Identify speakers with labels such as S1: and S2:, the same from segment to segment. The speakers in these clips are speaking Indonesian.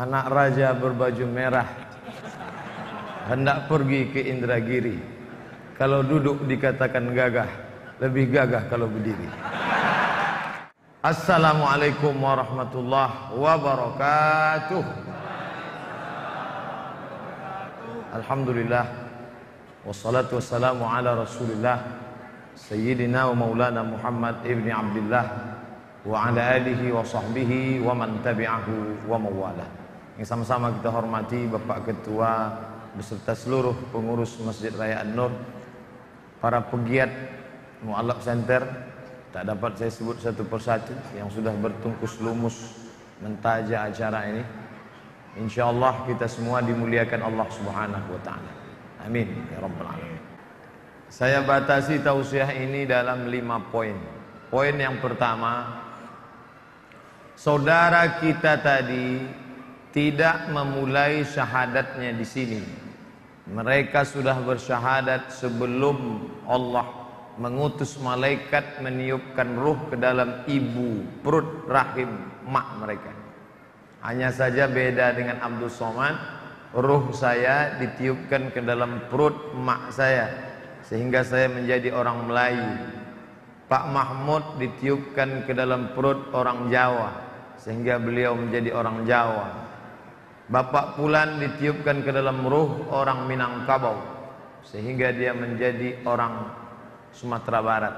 S1: Anak raja berbaju merah hendak pergi ke Indragiri. Kalau duduk dikatakan gagah, lebih gagah kalau berdiri. Assalamualaikum warahmatullahi wabarakatuh. Alhamdulillah wassalatu wassalamu ala Rasulillah Sayyidina wa Maulana Muhammad ibni Abdullah wa ala alihi wa sahbihi wa man tabi'ahu wa mawala. Yang sama-sama kita hormati Bapak Ketua beserta seluruh pengurus Masjid Raya An-Nur, para pegiat Mu'alaf Center, tak dapat saya sebut satu persatu yang sudah bertungkus lumus mentaja acara ini. Insyaallah kita semua dimuliakan Allah Subhanahu wa taala. Amin ya rabbal alamin. Saya batasi tausiah ini dalam lima poin. Poin yang pertama, saudara kita tadi tidak memulai syahadatnya di sini. Mereka sudah bersyahadat sebelum Allah mengutus malaikat meniupkan ruh ke dalam ibu perut rahim mak mereka. Hanya saja beda dengan Abdul Somad, ruh saya ditiupkan ke dalam perut mak saya sehingga saya menjadi orang Melayu. Pak Mahmud ditiupkan ke dalam perut orang Jawa sehingga beliau menjadi orang Jawa. Bapak Pulan ditiupkan ke dalam ruh orang Minangkabau sehingga dia menjadi orang Sumatera Barat.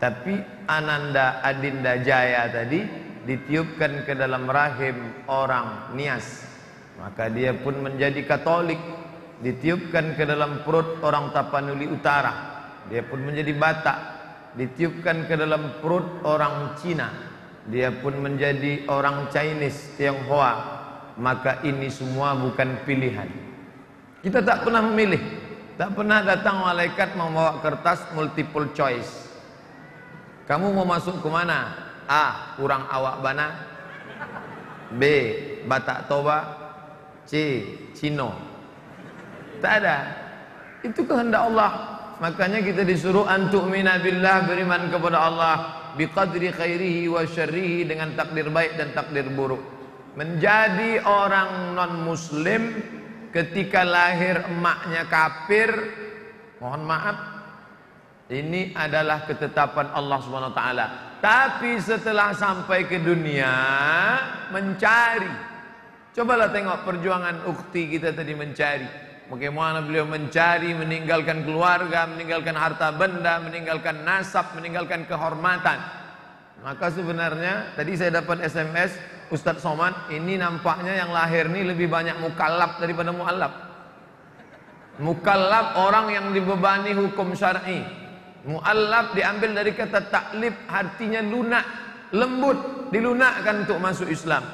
S1: Tapi Ananda Adinda Jaya tadi ditiupkan ke dalam rahim orang Nias. Maka dia pun menjadi Katolik ditiupkan ke dalam perut orang Tapanuli Utara dia pun menjadi Batak ditiupkan ke dalam perut orang Cina dia pun menjadi orang Chinese Tionghoa maka ini semua bukan pilihan kita tak pernah memilih tak pernah datang malaikat membawa kertas multiple choice kamu mau masuk ke mana A. Kurang awak bana B. Batak Toba C. Cino Tak ada. Itu kehendak Allah. Makanya kita disuruh antuk minabillah beriman kepada Allah biqadri khairihi wa syarrihi dengan takdir baik dan takdir buruk. Menjadi orang non muslim ketika lahir emaknya kafir, mohon maaf, ini adalah ketetapan Allah taala. Tapi setelah sampai ke dunia mencari. Cobalah tengok perjuangan ukti kita tadi mencari. Bagaimana beliau mencari, meninggalkan keluarga, meninggalkan harta benda, meninggalkan nasab, meninggalkan kehormatan. Maka sebenarnya tadi saya dapat SMS Ustadz Somad, ini nampaknya yang lahir ini lebih banyak mukallab daripada muallab. Mukallab orang yang dibebani hukum syar'i. Muallab diambil dari kata taklif, artinya lunak, lembut, dilunakkan untuk masuk Islam.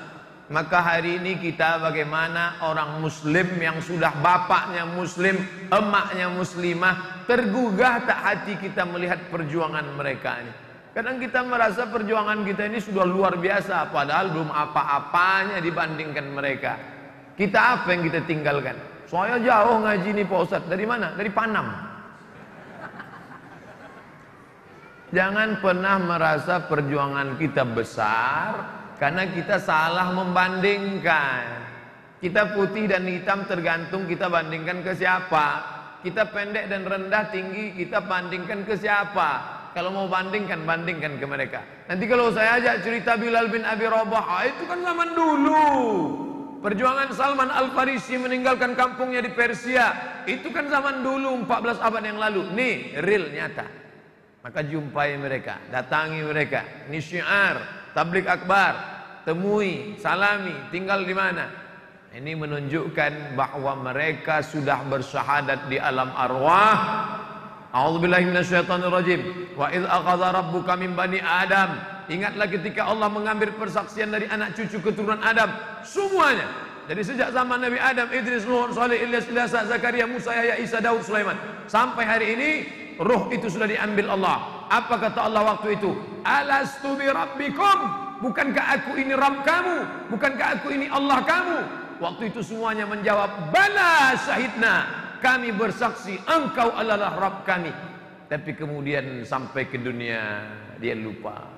S1: Maka hari ini kita bagaimana orang muslim yang sudah bapaknya muslim, emaknya muslimah, tergugah tak hati kita melihat perjuangan mereka ini. Kadang kita merasa perjuangan kita ini sudah luar biasa, padahal belum apa-apanya dibandingkan mereka. Kita apa yang kita tinggalkan? Saya jauh ngaji nih Pak Ustadz. Dari mana? Dari Panam. Jangan pernah merasa perjuangan kita besar, karena kita salah membandingkan. Kita putih dan hitam tergantung kita bandingkan ke siapa. Kita pendek dan rendah tinggi kita bandingkan ke siapa. Kalau mau bandingkan, bandingkan ke mereka. Nanti kalau saya ajak cerita Bilal bin Abi Rabah, ah, itu kan zaman dulu. Perjuangan Salman Al-Farisi meninggalkan kampungnya di Persia. Itu kan zaman dulu 14 abad yang lalu. Nih, real nyata. Maka jumpai mereka, datangi mereka. Ini syiar, tablik akbar, temui, salami, tinggal di mana. Ini menunjukkan bahwa mereka sudah bersyahadat di alam arwah. A'udzubillahi minasyaitonirrajim. Wa idz akhadha rabbuka min bani Adam. Ingatlah ketika Allah mengambil persaksian dari anak cucu keturunan Adam, semuanya. Jadi sejak zaman Nabi Adam, Idris, Nuh, Saleh, Ilyas, Ilyasa, Zakaria, Musa, Yahya, Isa, Daud, Sulaiman. Sampai hari ini roh itu sudah diambil Allah. Apa kata Allah waktu itu? Alastu bi rabbikum? Bukankah aku ini Rabb kamu? Bukankah aku ini Allah kamu? Waktu itu semuanya menjawab, Bala syahidna. Kami bersaksi engkau adalah Rabb kami. Tapi kemudian sampai ke dunia dia lupa.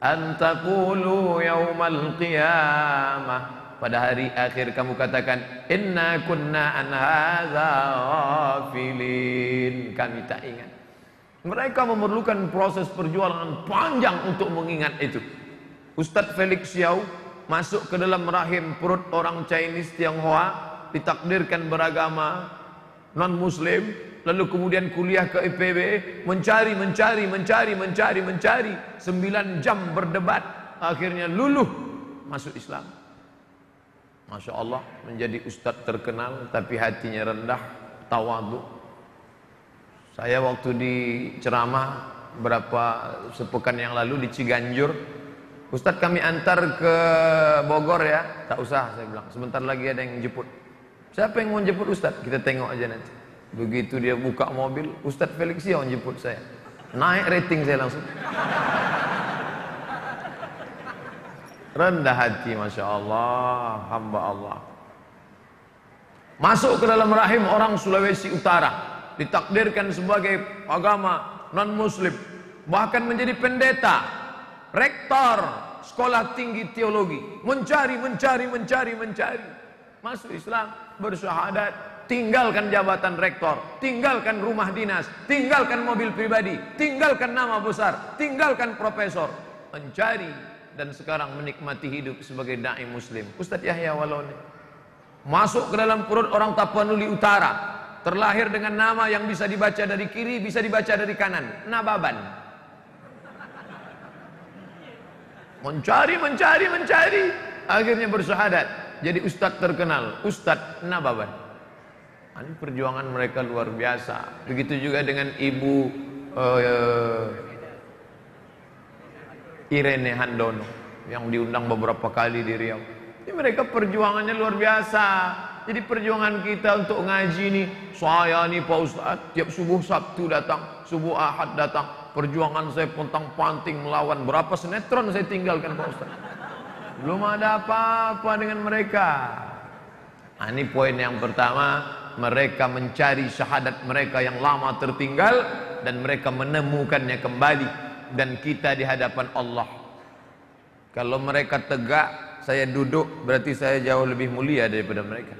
S1: Antakulu yaumal qiyamah pada hari akhir kamu katakan inna kunna an hadza ghafilin kami tak ingat mereka memerlukan proses perjuangan panjang untuk mengingat itu Ustadz Felix Xiao masuk ke dalam rahim perut orang Chinese Tionghoa ditakdirkan beragama non muslim lalu kemudian kuliah ke IPB mencari mencari mencari mencari mencari. 9 jam berdebat akhirnya luluh masuk Islam. Masya Allah menjadi ustadz terkenal tapi hatinya rendah tawadu saya waktu di ceramah berapa sepekan yang lalu di Ciganjur Ustadz kami antar ke Bogor ya. Tak usah saya bilang. Sebentar lagi ada yang jemput siapa yang mau jemput Ustadz? Kita tengok aja nanti. Begitu dia buka mobil Ustadz Felix yang jemput saya. Naik rating saya langsung. Rendah hati Masya Allah Hamba Allah. Masuk ke dalam rahim orang Sulawesi Utara. Ditakdirkan sebagai agama non-muslim. Bahkan menjadi pendeta Rektor Sekolah tinggi teologi. Mencari, mencari, mencari, mencari Masuk Islam Bersyahadat Tinggalkan jabatan rektor Tinggalkan rumah dinas Tinggalkan mobil pribadi Tinggalkan nama besar Tinggalkan profesor. Mencari dan sekarang menikmati hidup sebagai dai muslim. Ustaz Yahya Waloni. Masuk ke dalam perut orang Tapanuli Utara, terlahir dengan nama yang bisa dibaca dari kiri, bisa dibaca dari kanan, Nababan. Mencari, mencari, mencari, akhirnya bersyahadat jadi ustaz terkenal, Ustaz Nababan. Ini perjuangan mereka luar biasa. Begitu juga dengan ibu uh, Irene Handono yang diundang beberapa kali di Riau. Ini mereka perjuangannya luar biasa. Jadi perjuangan kita untuk ngaji ini, saya nih Pak Ustaz, tiap subuh Sabtu datang, subuh Ahad datang, perjuangan saya pontang panting melawan berapa sinetron saya tinggalkan Pak Ustaz. Belum ada apa-apa dengan mereka. Nah, ini poin yang pertama, mereka mencari syahadat mereka yang lama tertinggal dan mereka menemukannya kembali dan kita di hadapan Allah. Kalau mereka tegak, saya duduk, berarti saya jauh lebih mulia daripada mereka.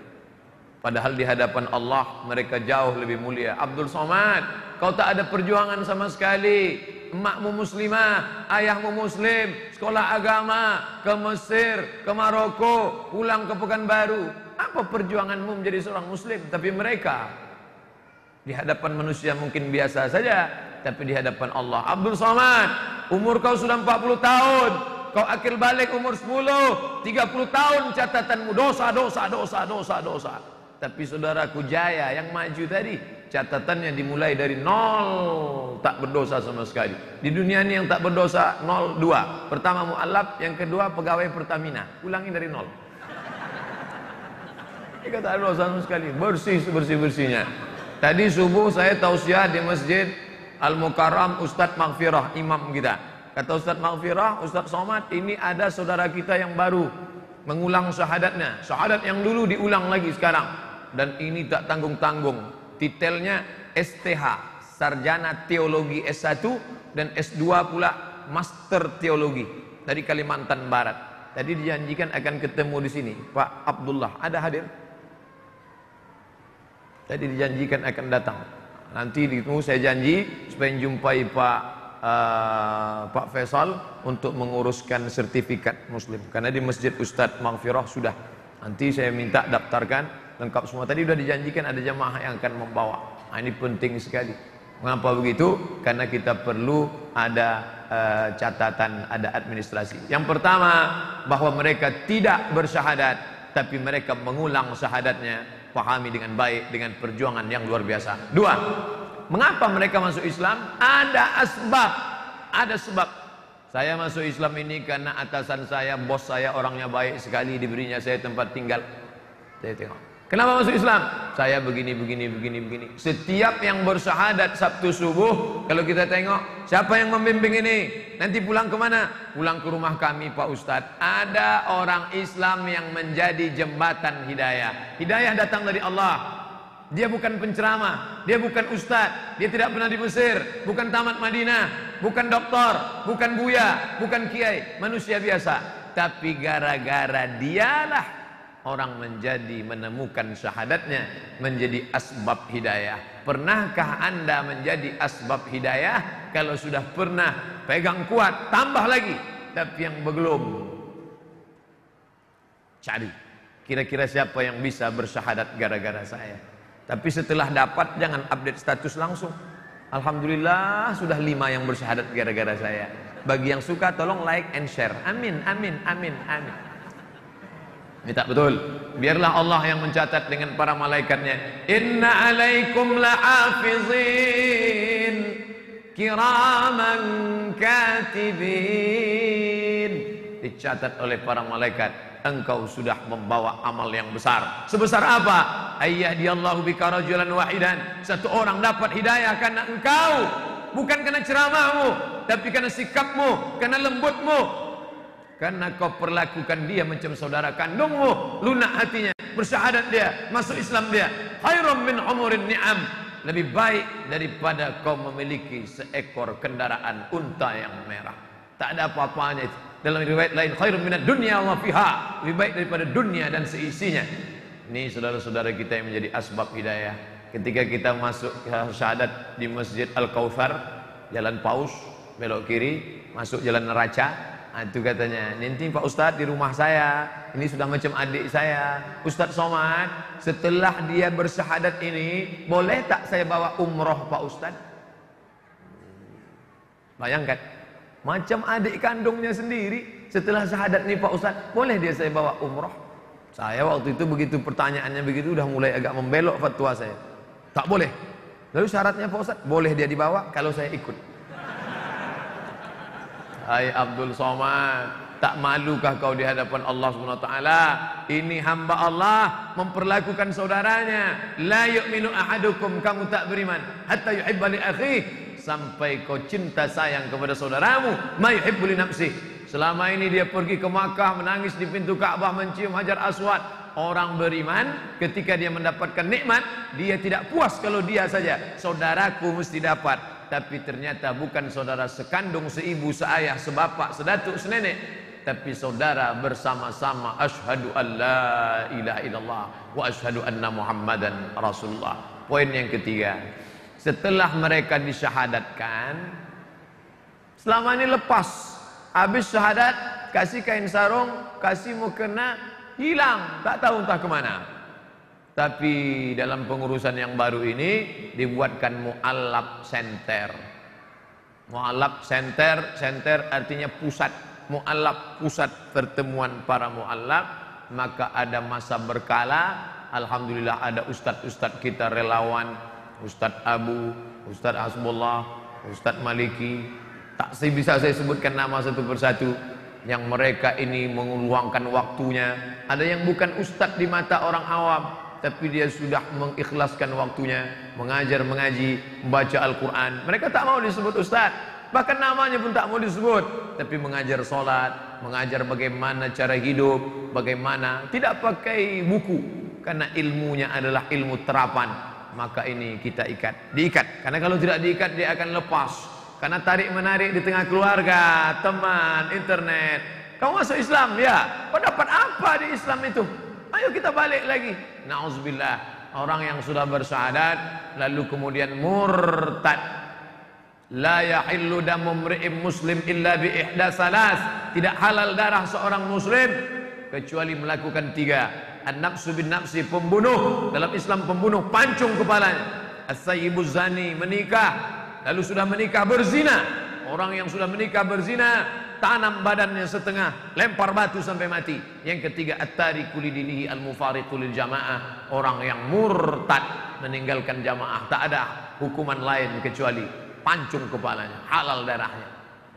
S1: Padahal di hadapan Allah mereka jauh lebih mulia. Abdul Somad, kau tak ada perjuangan sama sekali. Emakmu muslimah, ayahmu muslim, sekolah agama, ke Mesir, ke Maroko, pulang ke Pekanbaru. Apa perjuanganmu menjadi seorang muslim? Tapi mereka di hadapan manusia mungkin biasa saja, tapi di hadapan Allah. Abdul Somad, umur kau sudah 40 tahun, kau akil balik umur 10, 30 tahun catatanmu dosa, dosa, dosa, dosa, dosa. Tapi saudaraku Jaya yang maju tadi, catatannya dimulai dari nol, tak berdosa sama sekali. Di dunia ini yang tak berdosa nol dua. Pertama mu'alaf, yang kedua pegawai Pertamina. Ulangi dari nol. Ini tak dosa sama sekali, bersih bersih bersihnya. Tadi subuh saya tausiah di masjid Al-Mukarram Ustadz Maghfirah imam kita. Kata Ustadz Maghfirah, Ustadz Somad, ini ada saudara kita yang baru mengulang syahadatnya. Syahadat yang dulu diulang lagi sekarang. Dan ini tak tanggung-tanggung. Titelnya STH, Sarjana Teologi S1 dan S2 pula Master Teologi dari Kalimantan Barat. Tadi dijanjikan akan ketemu di sini. Pak Abdullah, ada hadir? Tadi dijanjikan akan datang. Nanti ditunggu saya janji supaya jumpai Pak uh, Pak Faisal untuk menguruskan sertifikat muslim. Karena di Masjid Ustadz Maghfirah sudah. Nanti saya minta daftarkan lengkap semua. Tadi sudah dijanjikan ada jamaah yang akan membawa. Nah, ini penting sekali. Mengapa begitu? Karena kita perlu ada uh, catatan, ada administrasi. Yang pertama, bahwa mereka tidak bersyahadat, tapi mereka mengulang syahadatnya pahami dengan baik dengan perjuangan yang luar biasa. Dua, mengapa mereka masuk Islam? Ada asbab, ada sebab. Saya masuk Islam ini karena atasan saya, bos saya orangnya baik sekali, diberinya saya tempat tinggal. Saya tengok. Kenapa masuk Islam? Saya begini, begini, begini, begini. Setiap yang bersyahadat Sabtu subuh, kalau kita tengok, siapa yang membimbing ini? Nanti pulang ke mana? Pulang ke rumah kami Pak Ustadz. Ada orang Islam yang menjadi jembatan hidayah. Hidayah datang dari Allah. Dia bukan penceramah, dia bukan ustadz, dia tidak pernah di Mesir, bukan tamat Madinah, bukan doktor, bukan buya, bukan kiai, manusia biasa. Tapi gara-gara dialah orang menjadi menemukan syahadatnya menjadi asbab hidayah. Pernahkah Anda menjadi asbab hidayah? Kalau sudah pernah, pegang kuat, tambah lagi. Tapi yang belum, cari. Kira-kira siapa yang bisa bersyahadat gara-gara saya? Tapi setelah dapat, jangan update status langsung. Alhamdulillah sudah lima yang bersyahadat gara-gara saya. Bagi yang suka tolong like and share. Amin, amin, amin, amin. Minta betul. Biarlah Allah yang mencatat dengan para malaikatnya. Inna alaikum la'afizin kiraman katibin. Dicatat oleh para malaikat. Engkau sudah membawa amal yang besar. Sebesar apa? Ayyadiyallahu bika rajulan wahidan. Satu orang dapat hidayah karena engkau. Bukan karena ceramahmu. Tapi karena sikapmu. Karena lembutmu karena kau perlakukan dia macam saudara kandungmu, lunak hatinya, bersyahadat dia, masuk Islam dia. Khairum min umurin ni'am. Lebih baik daripada kau memiliki seekor kendaraan unta yang merah. Tak ada apa-apanya itu. Dalam riwayat lain, khairum minat dunia wa fiha. Lebih baik daripada dunia dan seisinya. Ini saudara-saudara kita yang menjadi asbab hidayah. Ketika kita masuk ke syahadat di Masjid Al-Kautsar, Jalan Paus, belok kiri, masuk Jalan Neraca, itu katanya, nanti Pak Ustadz di rumah saya, ini sudah macam adik saya. Ustadz Somad, setelah dia bersyahadat ini, boleh tak saya bawa umroh Pak Ustadz? Bayangkan, macam adik kandungnya sendiri, setelah syahadat ini Pak Ustadz, boleh dia saya bawa umroh? Saya waktu itu begitu pertanyaannya begitu, udah mulai agak membelok fatwa saya. Tak boleh. Lalu syaratnya Pak Ustadz, boleh dia dibawa kalau saya ikut. Hai Abdul Somad, tak malukah kau di hadapan Allah Subhanahu wa taala? Ini hamba Allah memperlakukan saudaranya. La yu'minu ahadukum kamu tak beriman hatta yuhibba li akhihi sampai kau cinta sayang kepada saudaramu, ma yuhibbu li nafsi. Selama ini dia pergi ke Makkah menangis di pintu Ka'bah mencium Hajar Aswad. Orang beriman ketika dia mendapatkan nikmat, dia tidak puas kalau dia saja. Saudaraku mesti dapat tapi ternyata bukan saudara sekandung, seibu, seayah, sebapak, sedatuk, senenek, tapi saudara bersama-sama asyhadu alla ilaha illallah wa asyhadu anna muhammadan rasulullah. Poin yang ketiga, setelah mereka disyahadatkan, selama ini lepas, habis syahadat, kasih kain sarung, kasih mukena, hilang, tak tahu entah kemana. Tapi dalam pengurusan yang baru ini dibuatkan mu'allab center. Mu'allab center, center artinya pusat. Mu'allab pusat pertemuan para mu'allab. Maka ada masa berkala. Alhamdulillah ada ustadz-ustadz kita relawan. Ustadz Abu, Ustadz Hasbullah, Ustadz Maliki. Tak bisa saya sebutkan nama satu persatu. Yang mereka ini mengeluangkan waktunya. Ada yang bukan ustadz di mata orang awam tapi dia sudah mengikhlaskan waktunya mengajar mengaji membaca Al-Quran. Mereka tak mau disebut ustaz. Bahkan namanya pun tak mau disebut. Tapi mengajar solat mengajar bagaimana cara hidup bagaimana tidak pakai buku. Karena ilmunya adalah ilmu terapan. Maka ini kita ikat. Diikat. Karena kalau tidak diikat dia akan lepas. Karena tarik menarik di tengah keluarga teman internet. Kamu masuk Islam? Ya. Kau dapat apa di Islam itu ayo kita balik lagi. Nauzubillah orang yang sudah bersyahadat lalu kemudian murtad. La yahillu damu muslim illa bi ihda salas. Tidak halal darah seorang muslim kecuali melakukan tiga. An-nafsu bin nafsi pembunuh. Dalam Islam pembunuh pancung kepalanya. As-sayyibu zani menikah. Lalu sudah menikah berzina. Orang yang sudah menikah berzina tanam badannya setengah, lempar batu sampai mati. Yang ketiga, at-tariku lidinihi al-mufariqu lil jamaah, orang yang murtad meninggalkan jamaah. Tak ada hukuman lain kecuali pancung kepalanya, halal darahnya.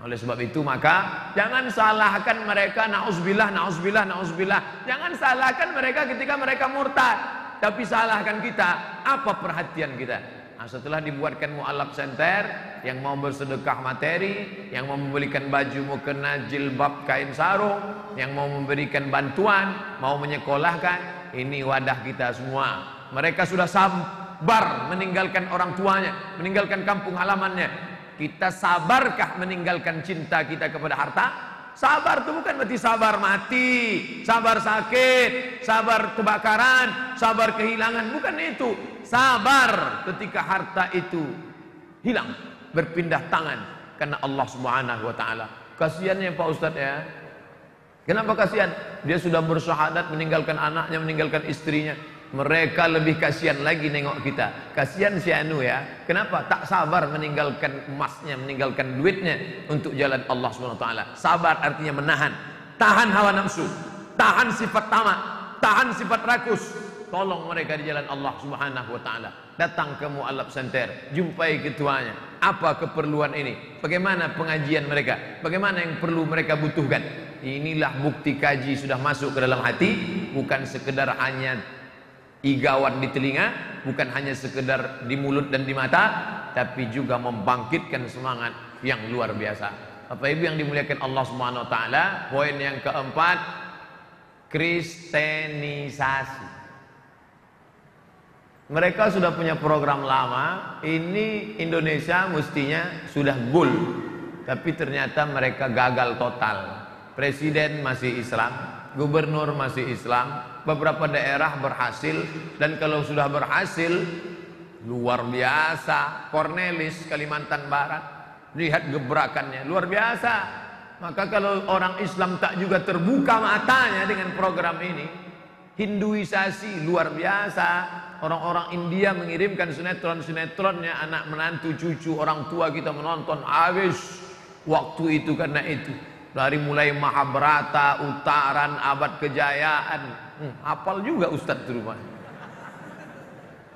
S1: Oleh sebab itu maka jangan salahkan mereka nauzubillah nauzubillah nauzubillah. Jangan salahkan mereka ketika mereka murtad, tapi salahkan kita. Apa perhatian kita? Nah, setelah dibuatkan mu'alaf center yang mau bersedekah materi, yang mau membelikan baju mukena jilbab kain sarung, yang mau memberikan bantuan, mau menyekolahkan, ini wadah kita semua. Mereka sudah sabar meninggalkan orang tuanya, meninggalkan kampung halamannya. Kita sabarkah meninggalkan cinta kita kepada harta? Sabar itu bukan berarti sabar mati, sabar sakit, sabar kebakaran, sabar kehilangan, bukan itu. Sabar ketika harta itu hilang, berpindah tangan karena Allah Subhanahu wa taala. Kasihannya Pak Ustadz ya. Kenapa kasihan? Dia sudah bersyahadat meninggalkan anaknya, meninggalkan istrinya. Mereka lebih kasihan lagi nengok kita. Kasihan si Anu ya. Kenapa? Tak sabar meninggalkan emasnya, meninggalkan duitnya untuk jalan Allah SWT. Sabar artinya menahan. Tahan hawa nafsu. Tahan sifat tamak. Tahan sifat rakus. Tolong mereka di jalan Allah Subhanahu wa taala. Datang ke Mualaf Center, jumpai ketuanya. Apa keperluan ini? Bagaimana pengajian mereka? Bagaimana yang perlu mereka butuhkan? Inilah bukti kaji sudah masuk ke dalam hati, bukan sekedar hanya igawan di telinga bukan hanya sekedar di mulut dan di mata tapi juga membangkitkan semangat yang luar biasa. Bapak Ibu yang dimuliakan Allah Subhanahu wa taala poin yang keempat kristenisasi. Mereka sudah punya program lama ini Indonesia mestinya sudah goal tapi ternyata mereka gagal total. Presiden masih Islam gubernur masih Islam beberapa daerah berhasil dan kalau sudah berhasil luar biasa. Cornelis Kalimantan Barat lihat gebrakannya luar biasa. Maka kalau orang Islam tak juga terbuka matanya dengan program ini Hinduisasi luar biasa. Orang-orang India mengirimkan sinetron-sinetronnya anak menantu cucu orang tua kita menonton habis waktu itu karena itu. Dari mulai Mahabharata, Utaran, Abad Kejayaan, Hmm, hafal juga Ustadz di rumah.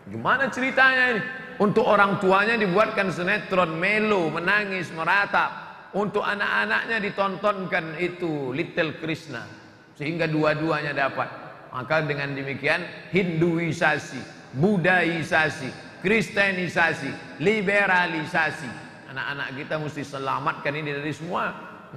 S1: Gimana ceritanya ini? Untuk orang tuanya dibuatkan sinetron, melo, menangis, meratap. Untuk anak-anaknya ditontonkan itu Little Krishna. Sehingga dua-duanya dapat. Maka dengan demikian Hinduisasi, Budaisasi, Kristenisasi, liberalisasi. Anak-anak kita mesti selamatkan ini dari semua.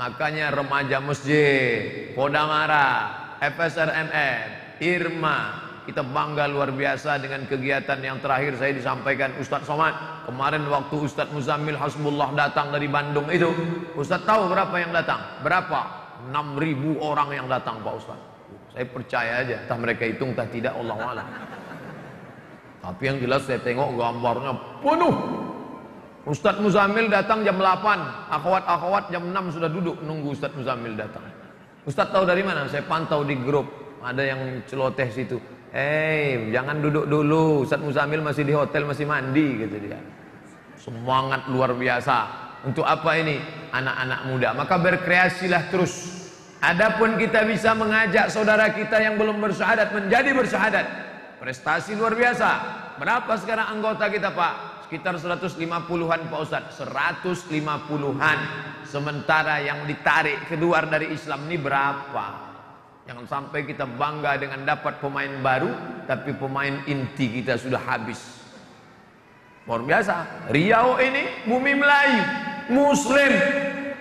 S1: Makanya remaja masjid, Podamara, FSRMM, Irma. Kita bangga luar biasa dengan kegiatan yang terakhir saya disampaikan Ustadz Somad. Kemarin waktu Ustadz Muzamil Hasbullah datang dari Bandung itu. Ustadz tahu berapa yang datang? Berapa? 6000 orang yang datang Pak Ustadz. Saya percaya aja, entah mereka hitung, entah tidak, Allah Allah. Tapi yang jelas saya tengok gambarnya penuh. Ustadz Muzamil datang jam 8, akhwat-akhwat jam 6 sudah duduk nunggu Ustadz Muzamil datang. Ustadz tahu dari mana? Saya pantau di grup ada yang celoteh situ. Eh, jangan duduk dulu. Ustaz Muzamil masih di hotel, masih mandi gitu dia. Semangat luar biasa. Untuk apa ini? Anak-anak muda. Maka berkreasilah terus. Adapun kita bisa mengajak saudara kita yang belum bersyahadat menjadi bersyahadat. Prestasi luar biasa. Berapa sekarang anggota kita, Pak? Sekitar 150-an Pak Ustaz. 150-an. Sementara yang ditarik keluar dari Islam ini berapa? Jangan sampai kita bangga dengan dapat pemain baru, tapi pemain inti kita sudah habis. Luar biasa. Riau ini bumi Melayu, Muslim,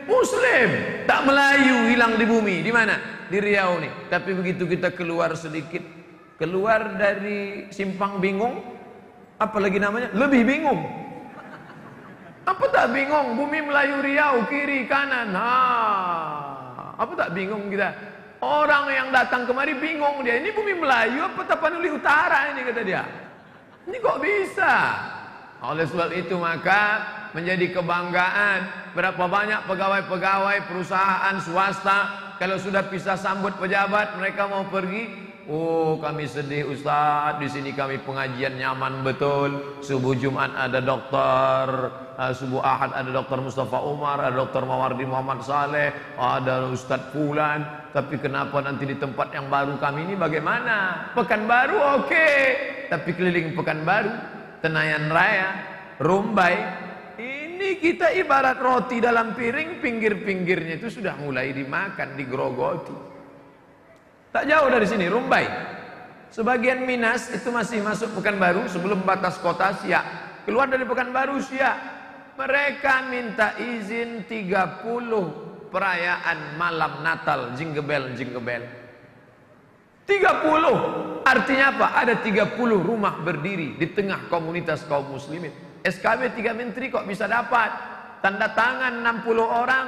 S1: Muslim, tak Melayu hilang di bumi. Di mana? Di Riau nih. Tapi begitu kita keluar sedikit, keluar dari simpang bingung, apalagi namanya? Lebih bingung. Apa tak bingung? Bumi Melayu Riau, kiri, kanan. Ha. Apa tak bingung kita? Orang yang datang kemari bingung dia. Ini bumi Melayu apa Tapanuli Utara ini kata dia. Ini kok bisa? Oleh sebab itu maka menjadi kebanggaan berapa banyak pegawai-pegawai perusahaan swasta kalau sudah pisah sambut pejabat mereka mau pergi Oh kami sedih Ustaz Di sini kami pengajian nyaman betul Subuh Jumat ada dokter uh, Subuh Ahad ada dokter Mustafa Umar Ada dokter Mawardi Muhammad Saleh Ada Ustaz Fulan Tapi kenapa nanti di tempat yang baru kami ini bagaimana Pekan baru oke okay. Tapi keliling pekan baru Tenayan Raya Rumbai Ini kita ibarat roti dalam piring Pinggir-pinggirnya itu sudah mulai dimakan Digrogoti Tak jauh dari sini, Rumbai. Sebagian Minas itu masih masuk Pekanbaru sebelum batas kota Siak. Keluar dari Pekanbaru Siak. Mereka minta izin 30 perayaan malam Natal jingebel jingebel. 30 artinya apa? Ada 30 rumah berdiri di tengah komunitas kaum muslimin. SKB 3 menteri kok bisa dapat? Tanda tangan 60 orang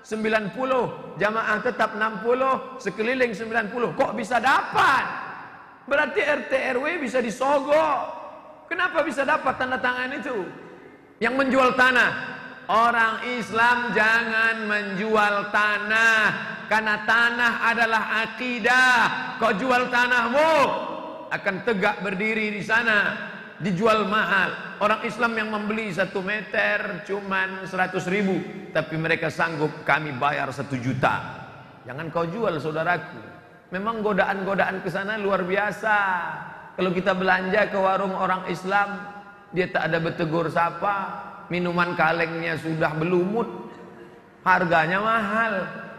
S1: 90, jamaah tetap 60, sekeliling 90. Kok bisa dapat? Berarti RT RW bisa disogok. Kenapa bisa dapat tanda tangan itu? Yang menjual tanah. Orang Islam jangan menjual tanah karena tanah adalah akidah. Kau jual tanahmu akan tegak berdiri di sana dijual mahal. Orang Islam yang membeli satu meter cuman seratus ribu, tapi mereka sanggup kami bayar satu juta. Jangan kau jual saudaraku. Memang godaan-godaan ke sana luar biasa. Kalau kita belanja ke warung orang Islam, dia tak ada betegur sapa, minuman kalengnya sudah belumut, harganya mahal.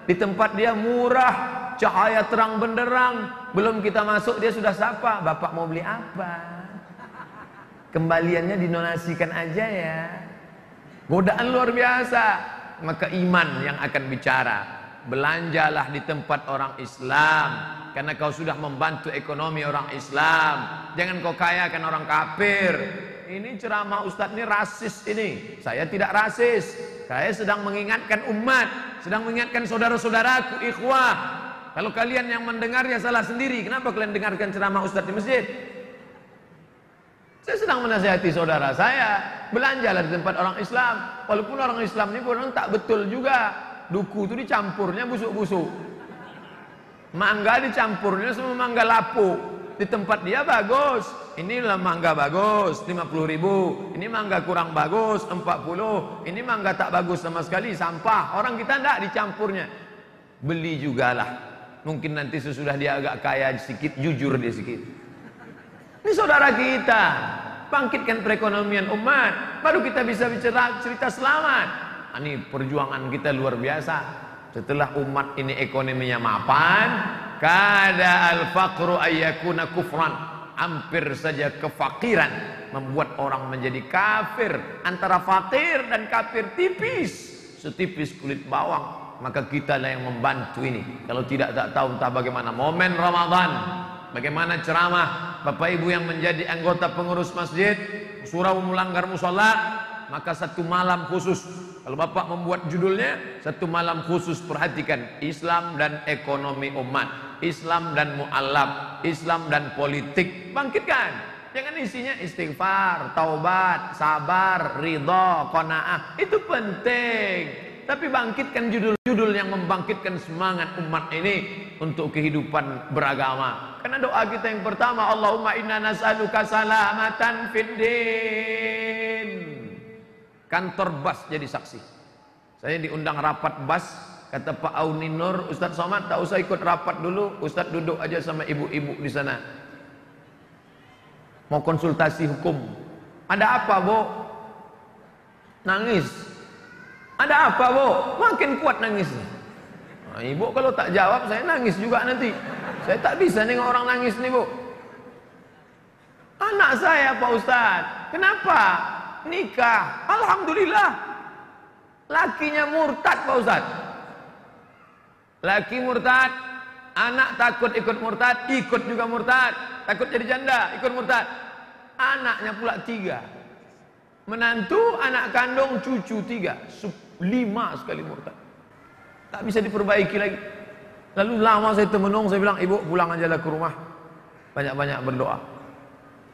S1: Di tempat dia murah, cahaya terang benderang. Belum kita masuk dia sudah sapa, bapak mau beli apa? Kembaliannya dinonasikan aja ya. Godaan luar biasa. Maka iman yang akan bicara. Belanjalah di tempat orang Islam. Karena kau sudah membantu ekonomi orang Islam. Jangan kau kayakan orang kafir. Ini ceramah Ustadz ini rasis ini. Saya tidak rasis. Saya sedang mengingatkan umat. Sedang mengingatkan saudara-saudaraku, ikhwah. Kalau kalian yang mendengarnya salah sendiri. Kenapa kalian dengarkan ceramah Ustadz di masjid? Saya sedang menasihati saudara saya, belanjalah di tempat orang Islam. Walaupun orang Islam ini orang tak betul juga. Duku itu dicampurnya busuk-busuk. Mangga dicampurnya semua mangga lapu. Di tempat dia bagus. Inilah mangga bagus, 50 ribu. Ini mangga kurang bagus, 40. Ini mangga tak bagus sama sekali, sampah. Orang kita tidak dicampurnya. Beli jugalah. Mungkin nanti sesudah dia agak kaya sedikit, jujur dia sedikit. Ini saudara kita. Bangkitkan perekonomian umat. Baru kita bisa bicara cerita selamat. Ah, ini perjuangan kita luar biasa. Setelah umat ini ekonominya mapan. Kada al-faqru ayyakuna kufran. Hampir saja kefakiran. Membuat orang menjadi kafir. Antara fakir dan kafir tipis. Setipis kulit bawang. Maka kita lah yang membantu ini. Kalau tidak tak tahu entah bagaimana. Momen Ramadan. Bagaimana ceramah Bapak Ibu yang menjadi anggota pengurus masjid Surau melanggar musola Maka satu malam khusus Kalau Bapak membuat judulnya Satu malam khusus perhatikan Islam dan ekonomi umat Islam dan mu'alaf Islam dan politik Bangkitkan Jangan isinya istighfar, taubat, sabar, ridho, kona'ah Itu penting tapi bangkitkan judul-judul yang membangkitkan semangat umat ini untuk kehidupan beragama. Karena doa kita yang pertama, Allahumma inna nas'aluka salamatan fid din. Kantor bas jadi saksi. Saya diundang rapat bas, kata Pak Auni Nur, Ustaz Somad tak usah ikut rapat dulu, Ustaz duduk aja sama ibu-ibu di sana. Mau konsultasi hukum. Ada apa, Bu? Nangis. Ada apa, Bu? Makin kuat nangisnya. Nah, ibu kalau tak jawab, saya nangis juga nanti. Saya tak bisa nengok orang nangis nih, Bu. Anak saya, Pak Ustaz. Kenapa? Nikah. Alhamdulillah. Lakinya murtad, Pak Ustaz. Laki murtad. Anak takut ikut murtad, ikut juga murtad. Takut jadi janda, ikut murtad. Anaknya pula tiga. Menantu, anak kandung, cucu tiga lima sekali murtad. Tak bisa diperbaiki lagi. Lalu lama saya temenung, saya bilang, ibu pulang aja lah ke rumah. Banyak-banyak berdoa.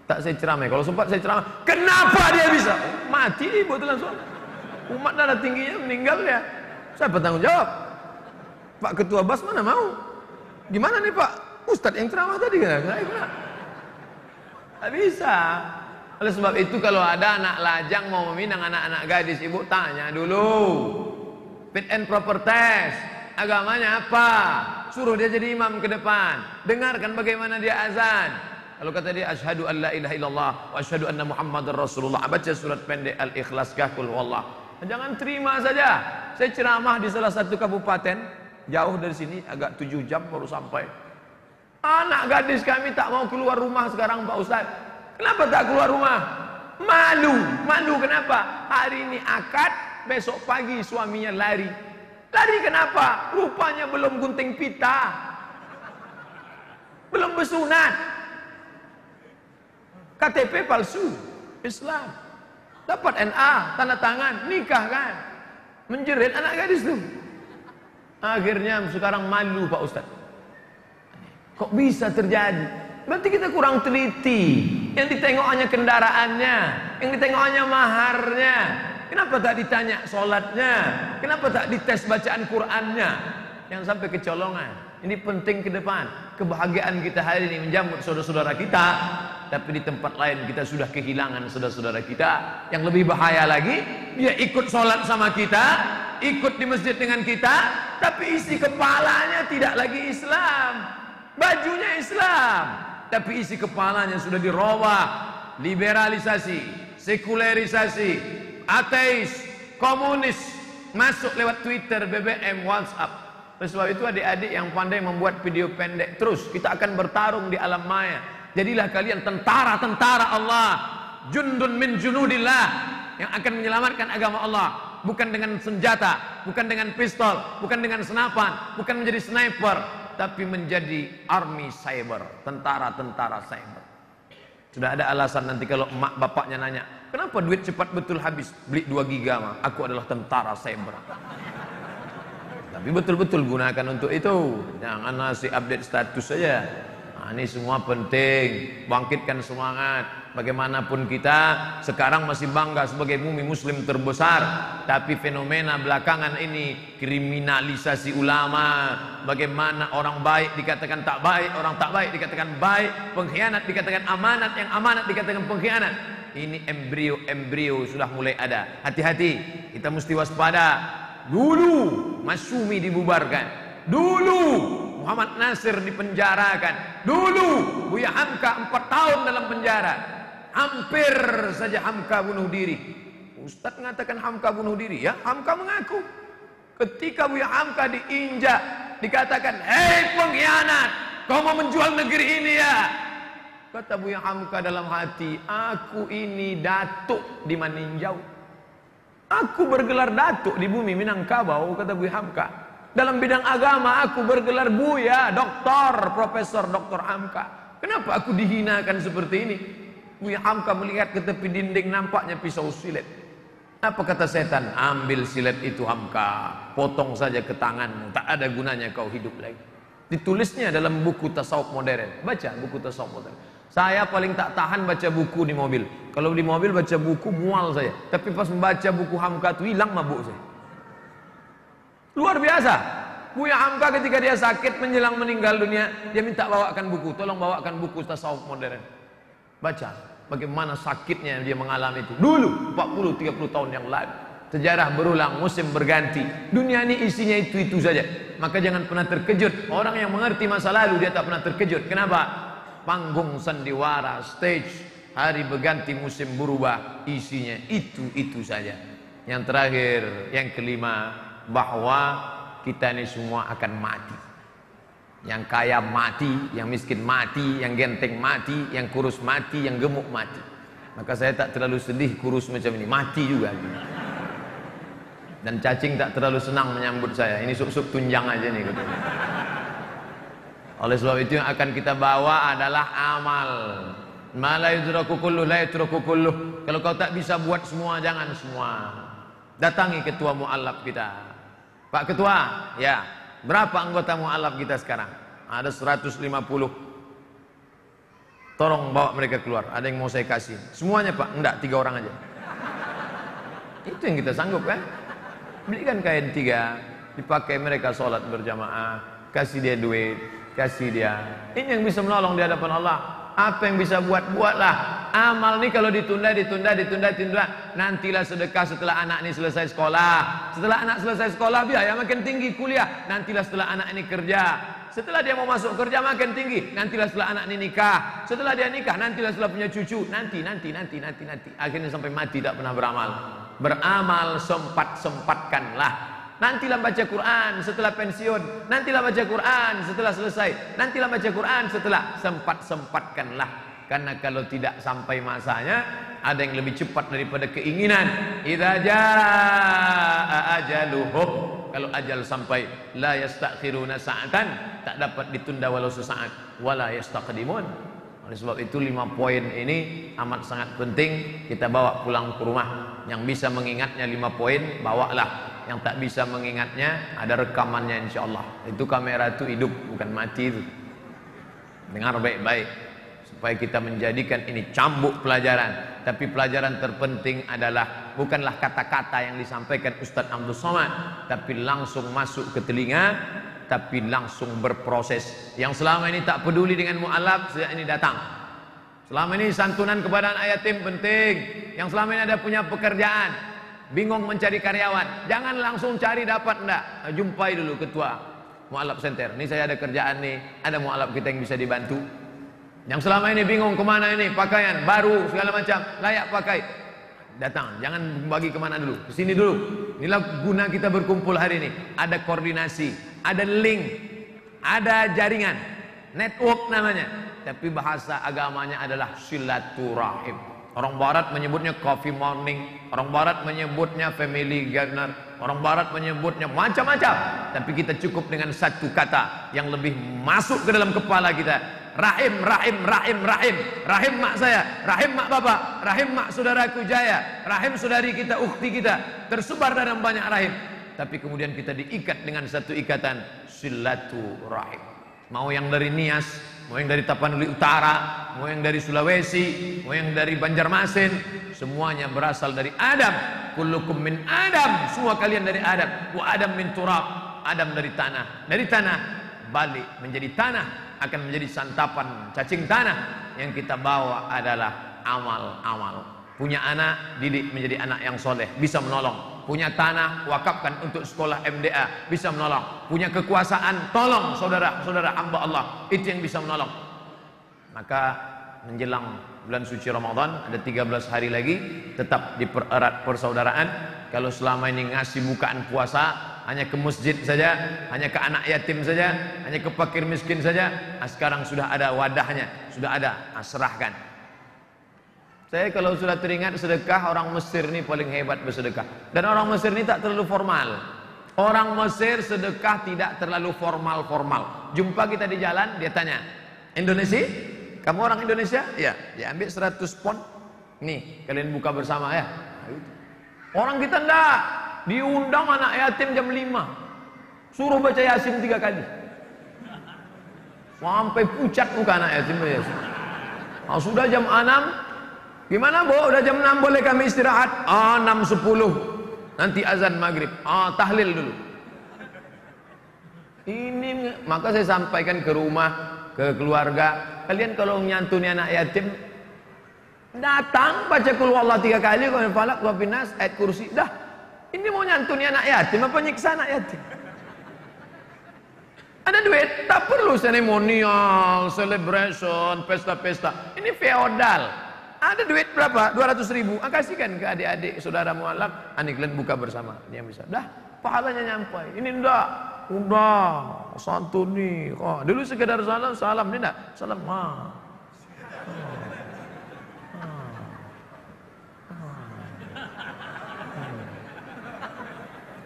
S1: Tak saya ceramah. Kalau sempat saya ceramah, kenapa dia bisa? Mati ibu itu langsung. Umat darah tingginya meninggal ya. Siapa tanggung jawab? Pak Ketua Bas mana mau? Gimana nih Pak? Ustadz yang ceramah tadi kan? Tak bisa. Oleh sebab itu kalau ada anak lajang mau meminang anak-anak gadis, ibu tanya dulu. Fit and proper test. Agamanya apa? Suruh dia jadi imam ke depan. Dengarkan bagaimana dia azan. Kalau kata dia asyhadu an la ilaha illallah wa asyhadu anna muhammadar rasulullah. Baca surat pendek al-ikhlas kahkul wallah. Jangan terima saja. Saya ceramah di salah satu kabupaten jauh dari sini agak tujuh jam baru sampai. Anak gadis kami tak mau keluar rumah sekarang Pak Ustaz. Kenapa tak keluar rumah? Malu. Malu kenapa? Hari ini akad, besok pagi suaminya lari. Lari kenapa? Rupanya belum gunting pita. Belum bersunat. KTP palsu. Islam. Dapat NA, tanda tangan, nikah kan. Menjerit anak gadis tuh. Akhirnya sekarang malu Pak Ustaz. Kok bisa terjadi? Berarti kita kurang teliti. Yang ditengok hanya kendaraannya, yang ditengok hanya maharnya. Kenapa tak ditanya sholatnya? Kenapa tak dites bacaan Qurannya? Yang sampai kecolongan. Ini penting ke depan. Kebahagiaan kita hari ini menjemput saudara-saudara kita. Tapi di tempat lain kita sudah kehilangan saudara-saudara kita. Yang lebih bahaya lagi, dia ikut sholat sama kita, ikut di masjid dengan kita, tapi isi kepalanya tidak lagi Islam. Bajunya Islam, tapi isi kepalanya sudah dirobah, liberalisasi, sekulerisasi, ateis, komunis, masuk lewat Twitter, BBM, WhatsApp. Oleh sebab itu adik-adik yang pandai membuat video pendek terus kita akan bertarung di alam maya. Jadilah kalian tentara-tentara Allah, jundun min junudillah yang akan menyelamatkan agama Allah bukan dengan senjata, bukan dengan pistol, bukan dengan senapan, bukan menjadi sniper, tapi menjadi army cyber, tentara-tentara cyber. Sudah ada alasan nanti kalau emak bapaknya nanya, kenapa duit cepat betul habis? Beli 2 giga mah, aku adalah tentara cyber. Tapi betul-betul gunakan untuk itu. Jangan nasi update status saja. Nah, ini semua penting. Bangkitkan semangat. Bagaimanapun kita sekarang masih bangga sebagai bumi muslim terbesar. Tapi fenomena belakangan ini kriminalisasi ulama. Bagaimana orang baik dikatakan tak baik, orang tak baik dikatakan baik, pengkhianat dikatakan amanat, yang amanat dikatakan pengkhianat. Ini embrio-embrio sudah mulai ada. Hati-hati, kita mesti waspada. Dulu Masyumi dibubarkan. Dulu Muhammad Nasir dipenjarakan. Dulu Buya Hamka empat tahun dalam penjara. Hampir saja Hamka bunuh diri. Ustaz mengatakan Hamka bunuh diri ya. Hamka mengaku. Ketika Buya Hamka diinjak. Dikatakan, hei pengkhianat. Kau mau menjual negeri ini ya. Kata Buya Hamka dalam hati. Aku ini datuk di Maninjau. Aku bergelar datuk di bumi Minangkabau, kata Bu Hamka. Dalam bidang agama aku bergelar buya, doktor, profesor, doktor Hamka. Kenapa aku dihinakan seperti ini? Bu Hamka melihat ke tepi dinding nampaknya pisau silet. Apa kata setan? Ambil silet itu Hamka, potong saja ke tanganmu, tak ada gunanya kau hidup lagi. Ditulisnya dalam buku tasawuf modern. Baca buku tasawuf modern. Saya paling tak tahan baca buku di mobil. Kalau di mobil baca buku mual saya. Tapi pas membaca buku Hamka itu hilang mabuk saya. Luar biasa. Buya Hamka ketika dia sakit menjelang meninggal dunia, dia minta bawakan buku. Tolong bawakan buku tasawuf modern. Baca bagaimana sakitnya dia mengalami itu. Dulu 40 30 tahun yang lalu. Sejarah berulang, musim berganti. Dunia ini isinya itu-itu saja. Maka jangan pernah terkejut. Orang yang mengerti masa lalu dia tak pernah terkejut. Kenapa? Panggung sandiwara, stage, hari berganti musim berubah, isinya itu-itu saja. Yang terakhir, yang kelima, bahwa kita ini semua akan mati. Yang kaya mati, yang miskin mati, yang genteng mati, yang kurus mati, yang gemuk mati. Maka saya tak terlalu sedih kurus macam ini, mati juga. Dan cacing tak terlalu senang menyambut saya. Ini suk-suk tunjang aja nih. Gitu. Oleh sebab itu yang akan kita bawa adalah amal. Mala yudraku kullu la kullu. Kalau kau tak bisa buat semua jangan semua. Datangi ketua mualaf kita. Pak ketua, ya. Berapa anggota mualaf kita sekarang? Ada 150. Tolong bawa mereka keluar. Ada yang mau saya kasih. Semuanya Pak? Enggak, tiga orang aja. Itu yang kita sanggup kan? Belikan kain tiga, dipakai mereka sholat berjamaah, kasih dia duit, kasih dia. Ini yang bisa menolong di hadapan Allah. Apa yang bisa buat buatlah. Amal nih kalau ditunda, ditunda, ditunda, ditunda. Nantilah sedekah setelah anak ini selesai sekolah. Setelah anak selesai sekolah biaya makin tinggi kuliah. Nantilah setelah anak ini kerja. Setelah dia mau masuk kerja makin tinggi. Nantilah setelah anak ini nikah. Setelah dia nikah, nantilah setelah punya cucu. Nanti, nanti, nanti, nanti, nanti. Akhirnya sampai mati tidak pernah beramal. Beramal sempat sempatkanlah Nantilah baca Quran setelah pensiun. Nantilah baca Quran setelah selesai. Nantilah baca Quran setelah sempat-sempatkanlah. Karena kalau tidak sampai masanya, ada yang lebih cepat daripada keinginan. Idza jaa ajaluhum. Kalau ajal sampai, la yastakhiruna sa'atan, tak dapat ditunda walau sesaat. Wala yastaqdimun. Oleh sebab itu lima poin ini amat sangat penting kita bawa pulang ke rumah. Yang bisa mengingatnya lima poin, bawalah yang tak bisa mengingatnya ada rekamannya insya Allah itu kamera itu hidup bukan mati itu dengar baik-baik. Supaya kita menjadikan ini cambuk pelajaran. Tapi pelajaran terpenting adalah bukanlah kata-kata yang disampaikan Ustadz Abdul Somad tapi langsung masuk ke telinga tapi langsung berproses. Yang selama ini tak peduli dengan mu'alaf sejak ini datang. Selama ini santunan kepada anak yatim penting. Yang selama ini ada punya pekerjaan bingung mencari karyawan. Jangan langsung cari dapat enggak jumpai dulu ketua mualaf center ini saya ada kerjaan nih. Ada mualaf kita yang bisa dibantu. Yang selama ini bingung ke mana ini? Pakaian baru segala macam. Layak pakai. Datang jangan bagi ke mana dulu. Ke sini dulu. Inilah guna kita berkumpul hari ini. Ada koordinasi ada link ada jaringan. Network namanya. Tapi bahasa agamanya adalah silaturahim Orang barat menyebutnya coffee morning, orang barat menyebutnya family gardener, orang barat menyebutnya macam-macam. Tapi kita cukup dengan satu kata yang lebih masuk ke dalam kepala kita. Rahim, rahim, rahim, rahim. Rahim mak saya, rahim mak bapak, rahim mak saudaraku Jaya, rahim saudari kita, ukti kita. Tersebar dalam banyak rahim. Tapi kemudian kita diikat dengan satu ikatan silaturahim. Mau yang dari Nias, mau yang dari Tapanuli Utara, mau yang dari Sulawesi, mau yang dari Banjarmasin, semuanya berasal dari Adam. Kullukum min Adam, semua kalian dari Adam. Wa Adam min turab, Adam dari tanah. Dari tanah balik menjadi tanah, akan menjadi santapan cacing tanah yang kita bawa adalah amal-amal. Punya anak, didik menjadi anak yang soleh, bisa menolong punya tanah wakafkan untuk sekolah MDA bisa menolong. Punya kekuasaan tolong saudara-saudara hamba Allah. Itu yang bisa menolong. Maka menjelang bulan suci Ramadan ada 13 hari lagi tetap dipererat persaudaraan. Kalau selama ini ngasih bukaan puasa hanya ke masjid saja hanya ke anak yatim saja hanya ke fakir miskin saja nah, sekarang sudah ada wadahnya sudah ada nah, serahkan saya kalau sudah teringat sedekah orang Mesir ini paling hebat bersedekah. Dan orang Mesir ini tak terlalu formal. Orang Mesir sedekah tidak terlalu formal-formal. Jumpa kita di jalan, dia tanya, Indonesia? Kamu orang Indonesia? Ya, dia ambil 100 pon. Nih, kalian buka bersama ya. Orang kita enggak. Diundang anak yatim jam 5. Suruh baca Yasin tiga kali. Sampai pucat muka anak yatim. Nah, sudah jam 6, Gimana bu? Udah jam 6 boleh kami istirahat? Ah 6 10. Nanti azan maghrib. Ah tahlil dulu. Ini maka saya sampaikan ke rumah, ke keluarga. Kalian kalau nyantuni anak yatim, datang baca kul Allah tiga kali, kalau falak, wa binas, ayat kursi. Dah. Ini mau nyantuni anak yatim apa nyiksa anak yatim? Ada duit, tak perlu seremonial, celebration, pesta-pesta. Ini feodal. Ada duit berapa? 200 ribu. Ah, kasihkan ke adik-adik saudara mualaf. Kalian buka bersama. Dia bisa. Dah, pahalanya nyampai. Ini enggak. Udah, santun nih. Oh, dulu sekedar salam, salam. Ini enggak? Salam. Ha.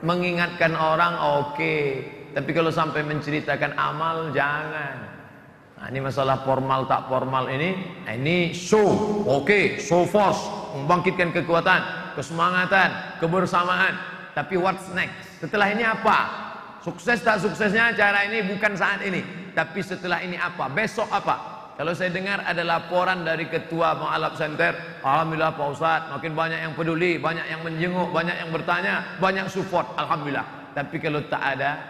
S1: Mengingatkan orang oke, okay. tapi kalau sampai menceritakan amal jangan. Nah, ini masalah formal tak formal ini, nah ini show, oke, okay, show force, membangkitkan kekuatan, kesemangatan, kebersamaan. Tapi what's next? Setelah ini apa? Sukses tak suksesnya cara ini bukan saat ini, tapi setelah ini apa? Besok apa? Kalau saya dengar ada laporan dari ketua Mu'alaf Center, Alhamdulillah Pak Ustadz, makin banyak yang peduli, banyak yang menjenguk, banyak yang bertanya, banyak support, Alhamdulillah. Tapi kalau tak ada,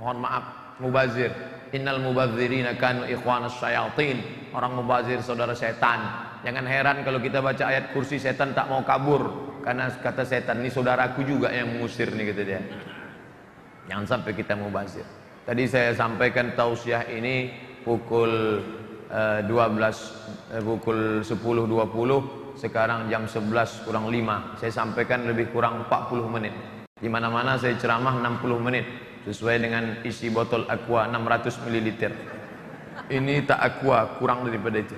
S1: mohon maaf, mubazir, Innal mubadzirina kanu ikhwanas syayatin. Orang mubazir saudara setan. Jangan heran kalau kita baca ayat kursi setan tak mau kabur karena kata setan ini saudaraku juga yang mengusir nih kata dia. Jangan sampai kita mubazir. Tadi saya sampaikan tausiah ini pukul uh, 12 uh, pukul 10.20 sekarang jam 11 kurang 5. Saya sampaikan lebih kurang 40 menit. Di mana-mana saya ceramah 60 menit sesuai dengan isi botol aqua 600 ml ini tak aqua kurang daripada itu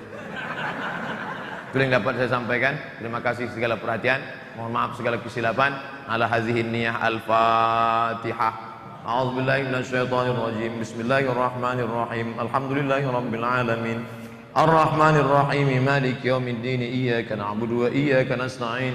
S1: itu yang dapat saya sampaikan terima kasih segala perhatian mohon maaf segala kesilapan ala hazihin niyah al-fatihah أعوذ بالله من الشيطان الرجيم بسم الله الرحمن الرحيم الحمد لله رب العالمين الرحمن الرحيم مالك يوم الدين إياك نعبد وإياك نستعين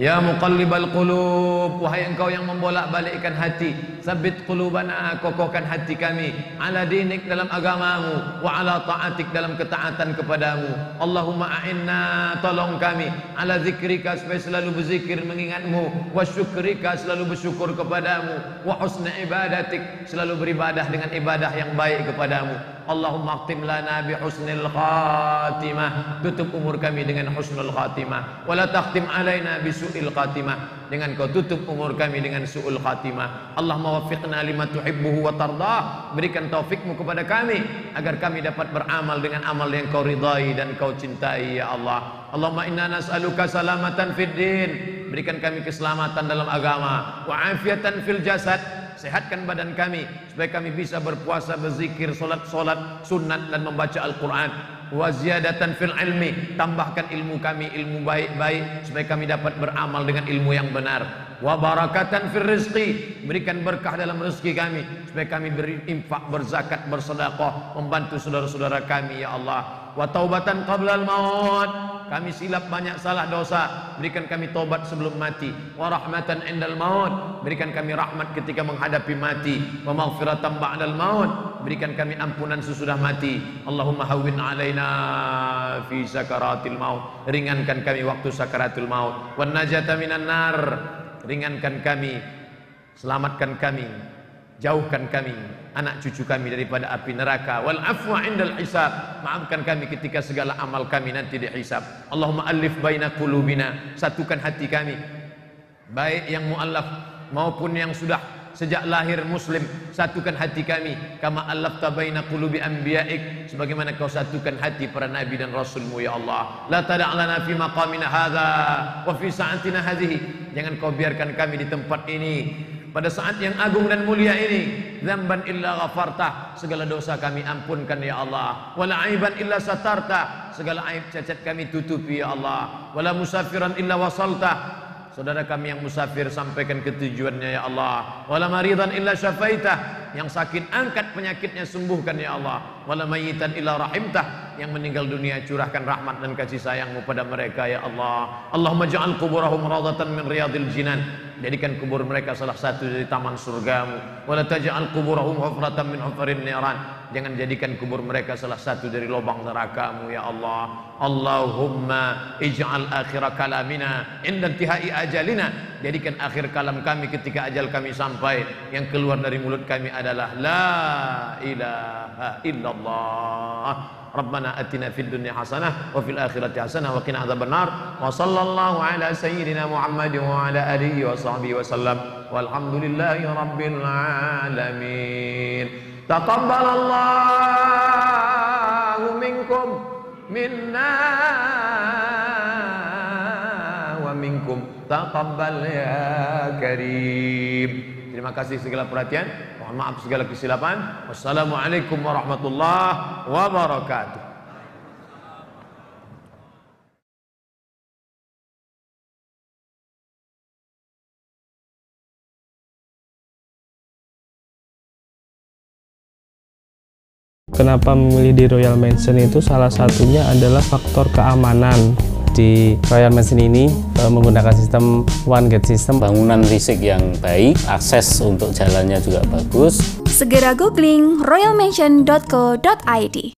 S1: Ya muqallibal qulub Wahai engkau yang membolak-balikkan hati Sabit qulubana Kokohkan hati kami Ala dinik dalam agamamu Wa ala ta'atik dalam ketaatan kepadamu. Allahumma a'inna Tolong kami Ala zikrika supaya selalu berzikir mengingatmu Wa syukrika selalu bersyukur kepadamu Wa husna ibadatik Selalu beribadah dengan ibadah yang baik kepadamu. Allahumma aktim lana bi husnil khatimah Tutup umur kami dengan husnul khatimah. Wa la takhtim alaina bi su'il khatimah. Dengan kau tutup umur kami dengan su'ul khatimah. Allahumma wafiqna lima tuhibbuhu wa tardah Berikan taufikmu kepada kami Agar kami dapat beramal dengan amal yang kau ridai dan kau cintai ya Allah. Allahumma inna nas'aluka salamatan fid din. Berikan kami keselamatan dalam agama. Wa afiatan fil jasad. Sehatkan badan kami supaya kami bisa berpuasa, berzikir, solat-solat, sunat dan membaca Al-Quran. Wa ziyadatan fil ilmi, tambahkan ilmu kami ilmu baik-baik supaya kami dapat beramal dengan ilmu yang benar. Wa barakatan fil rizqi, berikan berkah dalam rezeki kami supaya kami berinfak, berzakat, bersedekah, membantu saudara-saudara kami ya Allah. Wa taubatan qabla al-maut, kami silap banyak salah dosa. Berikan kami tobat sebelum mati. Wa rahmatan indal maut. Berikan kami rahmat ketika menghadapi mati. Wa maghfiratan ba'dal maut. Berikan kami ampunan sesudah mati. Allahumma hawwin alaina fi sakaratil maut. Ringankan kami waktu sakaratul maut. Wan najata minan nar. Ringankan kami. Selamatkan kami jauhkan kami anak cucu kami daripada api neraka. Wal afwa indal hisab. Maafkan kami ketika segala amal kami nanti dihisab. Allahumma alif baina qulubina. Satukan hati kami. Baik yang muallaf maupun yang sudah sejak lahir muslim satukan hati kami. Kama allafta baina qulubi anbiya'ik. Sebagaimana kau satukan hati para nabi dan rasulmu ya Allah. La tada'lana fi maqamina hadha wa fi sa'atina hadhihi. Jangan kau biarkan kami di tempat ini pada saat yang agung dan mulia ini dzamban illa ghafarta segala dosa kami ampunkan ya Allah. Wala aiban illa satarta segala aib cacat kami tutupi ya Allah. Wala musafiran illa wasalta saudara kami yang musafir sampaikan ke tujuannya ya Allah. Wala maridan illa syafaitah. Yang sakit angkat penyakitnya sembuhkan ya Allah. Wala mayitan illa rahimtah. Yang meninggal dunia curahkan rahmat dan kasih sayangmu pada mereka ya Allah. Allahumma ja'al kuburahum radatan min riyadil jinan. Jadikan kubur mereka salah satu dari taman surgamu. Wala taj'al kuburahum hufratan min hufarin niran. Jangan jadikan kubur mereka salah satu dari lubang nerakamu ya Allah Allahumma ij'al akhir kalamina inda intihai ajalina. Jadikan akhir kalam kami ketika ajal kami sampai. Yang keluar dari mulut kami adalah la ilaha illallah. Rabbana atina fid dunya hasanah wa fil akhirati hasanah wa qina adzabannar. Wa sallallahu ala sayyidina Muhammad wa ala alihi wa sahbihi wa sallam. Walhamdulillahi rabbil alamin. Taqabbalallahu minkum. minna wa minkum taqabbal ya karim Terima kasih segala perhatian. Mohon maaf segala kesilapan. Wassalamualaikum warahmatullahi wabarakatuh.
S2: Kenapa memilih di Royal Mansion itu salah satunya adalah faktor keamanan.
S3: Di Royal Mansion ini e, menggunakan sistem one gate system. Bangunan risik yang baik akses untuk jalannya juga bagus.
S4: Segera googling royalmansion.co.id